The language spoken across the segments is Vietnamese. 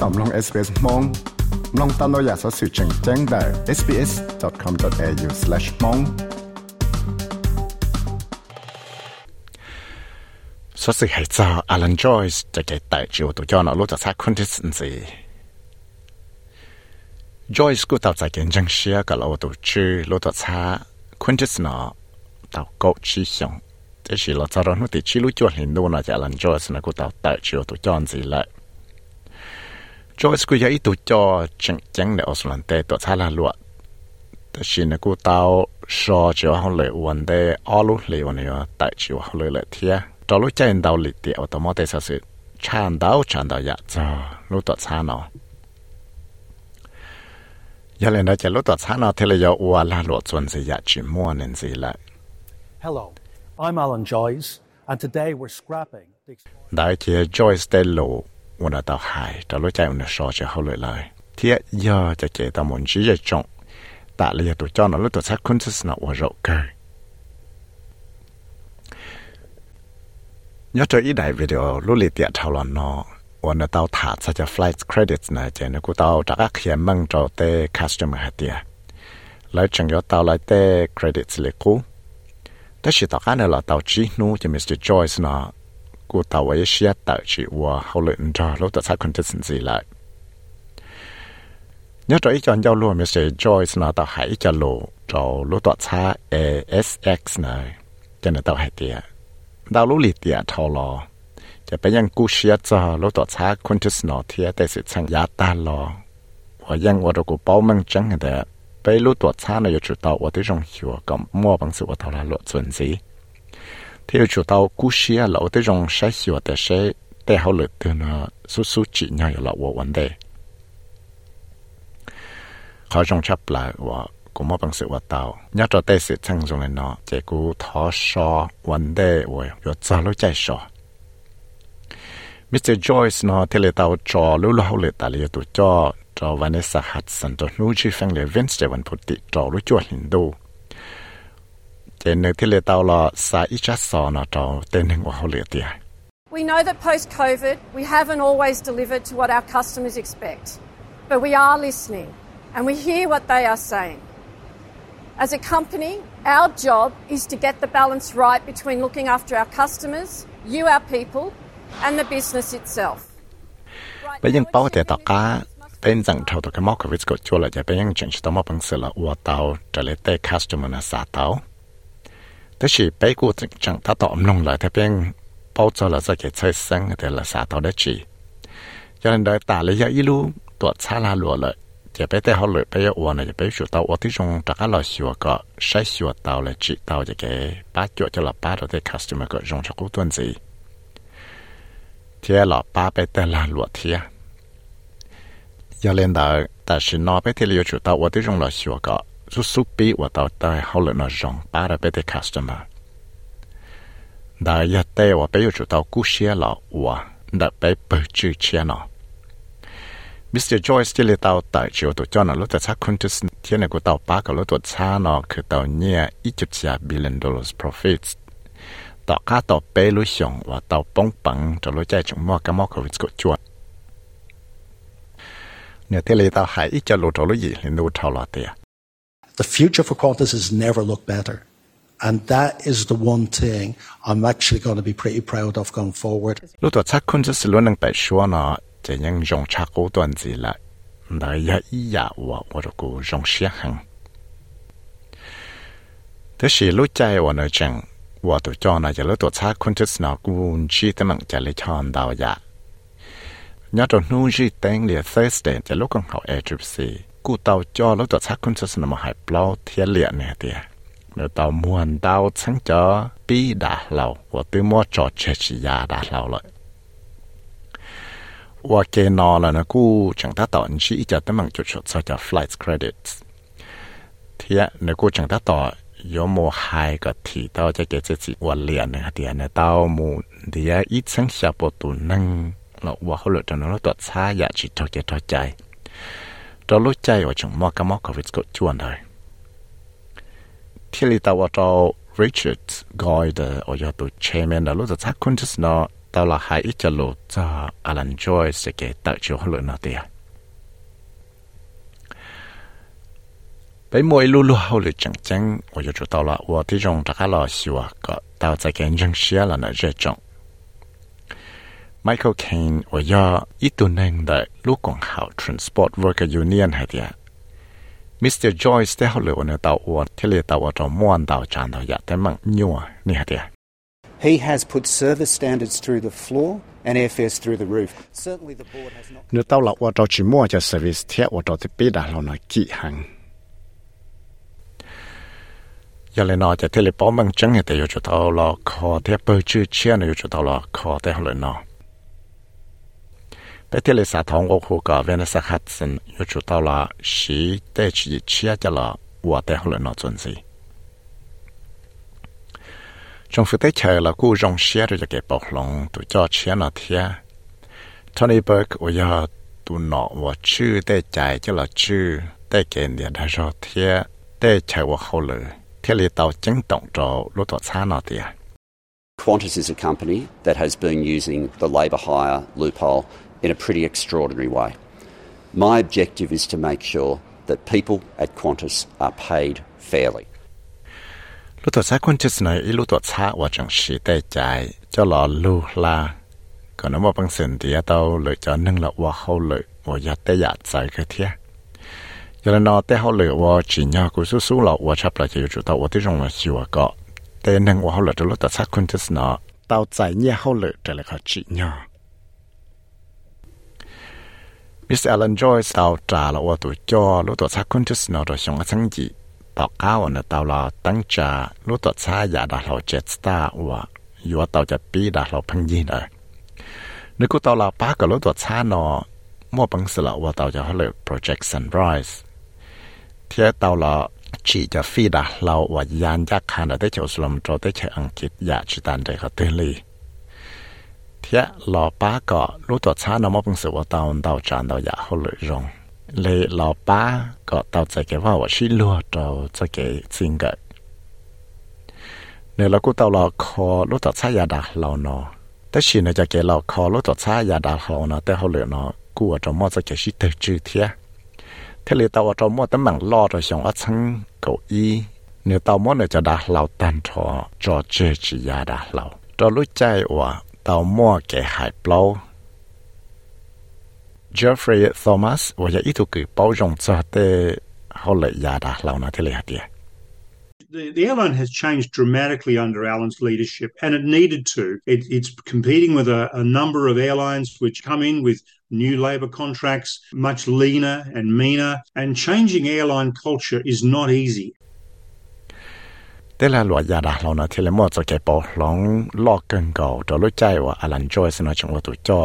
ต่อมลอง SBS มองลองตามเราอยากสอสื่อแจ้งแจ้งได้ sbs.com.au/mong สอสื่อให้จอ Alan Joyce จะเกิดแต่จิวตัวยอนเอาลูกจากสักคนที่สินสี Joyce กูตับใจเก่งจังเชียกับเราตัวชื่อลูกจากสักคนที่สนอตับกูชีสงแต่สิเราจะรอนุติชิลุจวนเห็นดูนะจาก Alan Joyce นะกูตับแต่จิวตัวยอนสิเลย cho sku ya itu cho chang chang le oslan te to thala lua ta shin ku tao so cho họ le wan de alu le wan yo ta chi ho le le thia to lu chen dao li ti o to mo te sa se chan dao chan dao cho cha lu to nó. Giờ lên đây na cha lu to nó thì te le yo wa la lu chon se ya chi mo nen se hello i'm alan joyce and today we're scrapping. Đại chia Joyce Dello lộ ua là tao hài cho lúc chơi ua so cho hậu lại lại thì giờ cho chơi tao muốn chỉ giờ trọng tại là giờ tụi cho nó lúc tọt xa kun nó ua rộng cơ nhớ cho ý đại video lúc lì tiệt thảo luận nó วันนั้นเราถาจะ flight credits นะเจนกูเราจากเขียนมั่งจอเต้ customer หาเดียแล้วจังยอเราเลยเต้ credits เลยกูแต่สิต่อกันเราเราจีนู้จะ Mr. Joyce นะ กูเราไว้เชียต่อจีว่าเขาเลยจอเราตัวใช้ conditions เลยnhớ cho ý chọn giao luôn Mr. Joyce nó tao hãy cho lộ cho lúc tọa xa ASX này cho nên tao hãy tiệt ดาวลุลิเตียทอลอจะไปยังกูเชียจอรถต่อช้าคนที่สนอเทียแต่สิชังยาตาลอว่ายังว่าเรากูเป้ามังจังแต่ไปรู้ตัวช้าในจุดต่อว่าที่จงหัวกับมั่วบางสิ่งว่าทอลาลวดส่วนสี theo chủ tàu, cú xia lẩu tới rong sai xìa tới sẽ tới hậu lực từ nó số số chỉ nhau là vô vấn đề. Họ rong chấp lại, và cũng mất bằng sự vật tàu. Nhắc cho tới sự chăng dùng này nó chỉ cú thó so vấn đề và yo cho lối chạy so. Mr. Joyce nó thì lấy tàu cho lưu lưu hậu lực tại lấy tụ cho cho Vanessa Hudson, cho lưu chi phang lấy Vince để vẫn phụ tị, cho lưu chua hình đô We know that post COVID, we haven't always delivered to what our customers expect, but we are listening and we hear what they are saying. As a company, our job is to get the balance right between looking after our customers, you, our people, and the business itself. Bây giờ bảo thể tạo cá tên rằng thầu tàu cái móc của Visco chua là giải bên những chuyện chúng ta móc bằng sự là ua tàu trở lại tê customer là xả tàu. 那是北固正常，他到弄来这边包着了这个车身的了啥到的去，有人来打了一下一路躲擦拉落了，也被带好了，被我呢也被学到我的中大家老学个，谁学到了知道这个八九就了八到的 customer 个用着古段子，贴了八被带拉落贴，有人到但是那被贴了学到我的中老学个。su su pi wa tao tai hao le na jong pa ra pe te customer da ya te wa pe chu tao ku xia la wa da pe pe chu chia na Mr. Joyce ที่เลตาวตัดเชียวตัวจอนรถจะชักคุณทุสเทียนกูตาวปากับรถตัวชาเนาะคือตาวเนี่ยอีจุดเสีย billion dollars profits ต่อค่าต่อเปรู้ชงว่าตาวป้องปังจะรู้ใจจงมอกับมอกับวิสกจวนเนี่ยที่เลตาวหายอีจะรู้ตัวรู้ยี่เรนูเท่าลอเตีย The future for Qantas has never looked better. And that is the one thing I'm actually going to be pretty proud of going forward. Lúc đó chắc cũng chỉ là những bài xóa nào chỉ những dòng chắc cố tuần gì là Nãy giờ ý và và rồi cố dòng xe hàng. Thế thì lúc chạy và nói rằng, và tụi cho nó lúc đó chắc cũng chỉ là cũng chỉ tới mạng chạy lấy chọn đào giả. Nhớ trong nuôi gì tên là Thursday, chỉ lúc còn học ATC. กูเต่าจอแล้วตัวชักคุณศาสนามาหายเปล่าเทียเลียนเนี่ยเตียเนื้อเตามวนเต่าชังจอปีด่าเราว่าตื้อมอจอเชชิยาด่าเราเลยว่าเกนอแล้วนะกูจังตาต่ออันชี้จะต้องมังจุดชดจะ flight credits เทียเนกูจังตาต่อยมโมไฮก็ถีเตาจะเกจจิวันเลียนเนี่ยเดียนเต้ามูเดียอีชังชาปตูนังเราว่าเขาเหลือจนเราตัวช้าอยากจิตทอเกทอใจ เราลุ้ใจว่าจงมอกมอกวิสก็จวนเลยที่ลิตาวจอ Richard กอยเดอโอยตัวเชมนเราลุ้จะทักคุณจะสนอตาละหายอิจลุจะอลันจอยสเกตตักชัวลุนอเตียไปมวยลู่ลู่เขาเลยจังจังโอยจุดตาละว่าที่จงจะข้าลอชัวก็ตาจะเก่งจังเชียละนะเจ้าจง Michael Kane ว่าย่ออีตัวนึงแต่ลูกของเขา Transport Worker Union ให้เดีย Mr. Joyce ได้เขาเลยว่าเตาอวนที่เลยเตาอวนจะม้วนเตาจานเตาอยากแต่มั่งยัวนี่ให้เดีย He has put service standards through the floor and airfares through the roof. Certainly the board has not เนื้อเตาหลักว่าจะชิมัวจะ service เทียว่าจะติปิดาเราหน่อยกี่หังยาเลนอจะเทเลปอมังจังเหตอยู่จุดเอาลอคอเทเปอร์ชื่อเชียนอยู่จุดเอาลอคอเทหลนอ 在这里撒糖我喝个，原来是哈森又知道了，谁带去吃去了，我带回来那种子。政府在吃了故中写的这个暴龙，都叫吃那天。Tony Burke is a company that has been using the labour hire loophole เวนัสฮัตสันอยู่จุดเอาละสีเตจีเชี่ยจะละวัวเทียบเลยเนาะจนสิ trong phụ tế chờ là cú rong xe rồi cái bọc lòng tụ cho xe nó thia Tony Burke ở giờ tụ nọ và chữ để chạy cho là chữ để cái này đã rồi thia để chạy và hậu lử thia li tàu chứng động cho lúc đó xa nó thia Qantas is a company that has been using the labour hire loophole in a pretty extraordinary way. My objective is to make sure that people at Qantas are paid fairly. lúc đó xa quan chức này lúc đó xa và chẳng sĩ để chạy cho lọ lưu la còn nếu mà bằng sinh thì tao lựa chọn nâng là và hậu lựa và giá tế giả chạy cái thế giờ là nó tế hậu lựa và chỉ nhau của số số lọ và chấp lại chỉ chủ tao và tế rong là chịu có tế nâng và hậu lựa cho lúc đó xa quan chức nó tao chạy nhẹ hậu lựa trở lại khó chỉ nhau Mr. Alan Joyce tao trả là và tụi cho lúc đó xa quan chức nó rồi xong ở sáng gì ตอก้าวเนี่ยตาวเราตั้งจะรู้ตัวชาอยาดาเราเจ็ดสตาร์ว่าอยู่ว่าตาวจะปีดาเราพังยีนเลยนึกกูตาวเราป้าก็รู้ตัวชาเนาะมั่วปังสละว่าตาวจะเขาเลย project sunrise เที่ยตาวเรา chỉ จะฟีด่าเราว่ายานยักษ์ขนาดได้เจ้าสลมโจได้ใช้อังกฤษอยากจิตันได้เขาเตือนเลย เทียเราป้าก็รู้ตัวช้าเนาะมั่วปังสละว่าตาวตาจานเตาอยากเขาเลยรง lệ lão ba có tao chạy cái vào xí lúa tao chạy cái xin cái nếu là cô tao là khó lúc tao chạy ya đã lão nó แต่สินจะเกเราคอรถตัวช้ายาดาเขาเนาะแต่เขาเหลือเนาะกูว่าจะมอจะเกชิเตจื้อเทียเทเลตาวจะมอตั้งมังรอจะส่งอัชังเก้าอี้เนี่ยตาวมอเนี่ยจะดาเราตันทอจอเจจียาดาเราจอรู้ใจว่า thế The, airline has changed dramatically under Alan's leadership, and it needed to. It, it's competing with a, a number of airlines which come in with new labour contracts, much leaner and meaner, and changing airline culture is not easy. แต่ละหลวยาดาเราเนาะที่เราหมดจะแก่ปอหลงลอกเกินเก่าจะรู้ใจว่าอลันจอยสนอชงว่าตัวจ่อ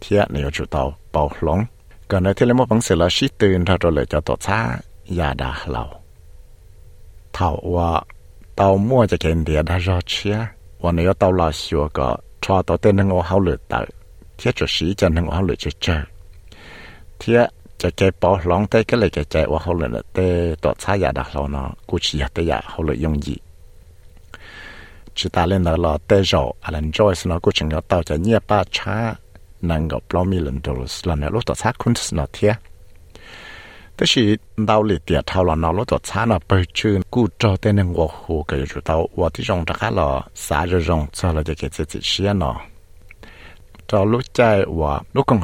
เทียเนี่ยจุดตอปอหลงก่อนในที่เราหมดบังเสร็จแล้วชีตื่นเราจะเลยจะต่อช้ายาดาเราเท่าว่าเตามั่วจะเกินเดียดารอเชียวันนี้เตาลาชัวก็ชอต่อเต้นหนึ่งเอาเขาเหลือเตาเทียจุดสีจะนึ่งเอาเหลือจะเจอเทีย จะแกปอร้องเต้ก็เลยแกแจว่าเขาเลยเต้ต่อช้ายาดักเราเนาะกูชี้เตยาเขาเลยยงยีจิตาเล่นเราเต้จออะไรจอยสนาะกูจึงเราเต่าจะเงียบป้าช้านั่งกับเรามีหลันดูสลันเนี่ยรถต่อช้าคุณสนาะเทียแต่ชีดาวเลยเตียเท่าเราเนาะรถต่อช้าเนาะไปชื่นกูจอเต้นงวัวหูก็อยู่เต่าว่าที่จงจะข้าเราสายจะจงเจอเราจะเกิดจิตเสียเนาะ ลูกของ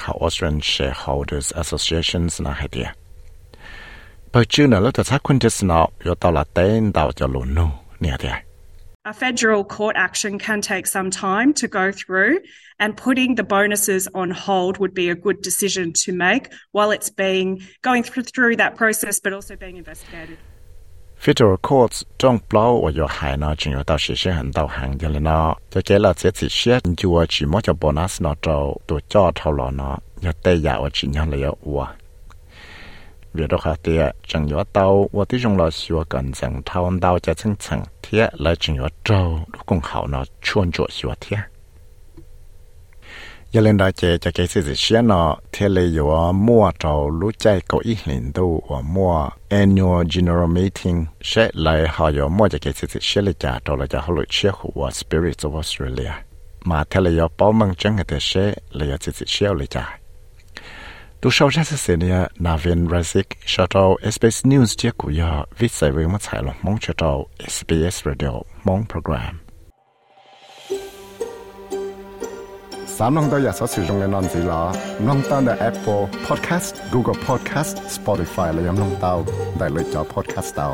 เขา Australian Shareholders Associations นะให้เดียไปชื่อนะแล้วตัวชักคุณจะสนออยู่ตัวละเต้นดาวจะลุนเนี่ยเดีย A federal court action can take some time to go through, and putting the bonuses on hold would be a good decision to make while it's being going through, through that process, but also being investigated. Federal courts 中包我有海呢，只有到实施很到行的了呢，就给了这次些就我只么叫 bonus 呢，就都叫头了呢，要得呀我只样了 รือเราขาเตียจังยอเตาว่าที่จงเราชัวกันจังทาวันเตาจะชังชังเทียและจังยอเจ้าลูกกงเขาเนาะชวนจวดชัวเทียยาเล่นได้เจจะเกสิเชียนอเทเลยว่ามัวเรารู้ใจเก้าอี้หลินดูว่ามัว annual general meeting เชเลยหายมัวจะเกสิเชียเลยจ่าเราเลยจะฮัลโหลเชียหัว spirits of Australia มาเทเลยป้อมังจังเหตุเชเลยจะเชียเลยจ่า ตัวชาวชาติเสเนียนาเวนรัสิกชาว SBS News เจียกุยาวิสัยเวมัดสายลงมองชาว SBS Radio มองโปรแกรมสามน้องตัวอยากสอสื่อตรงในนอนสีลาน้องตั้งแต่ Apple Podcast Google Podcast Spotify และยังน้องเตาได้เลยจอ Podcast เตา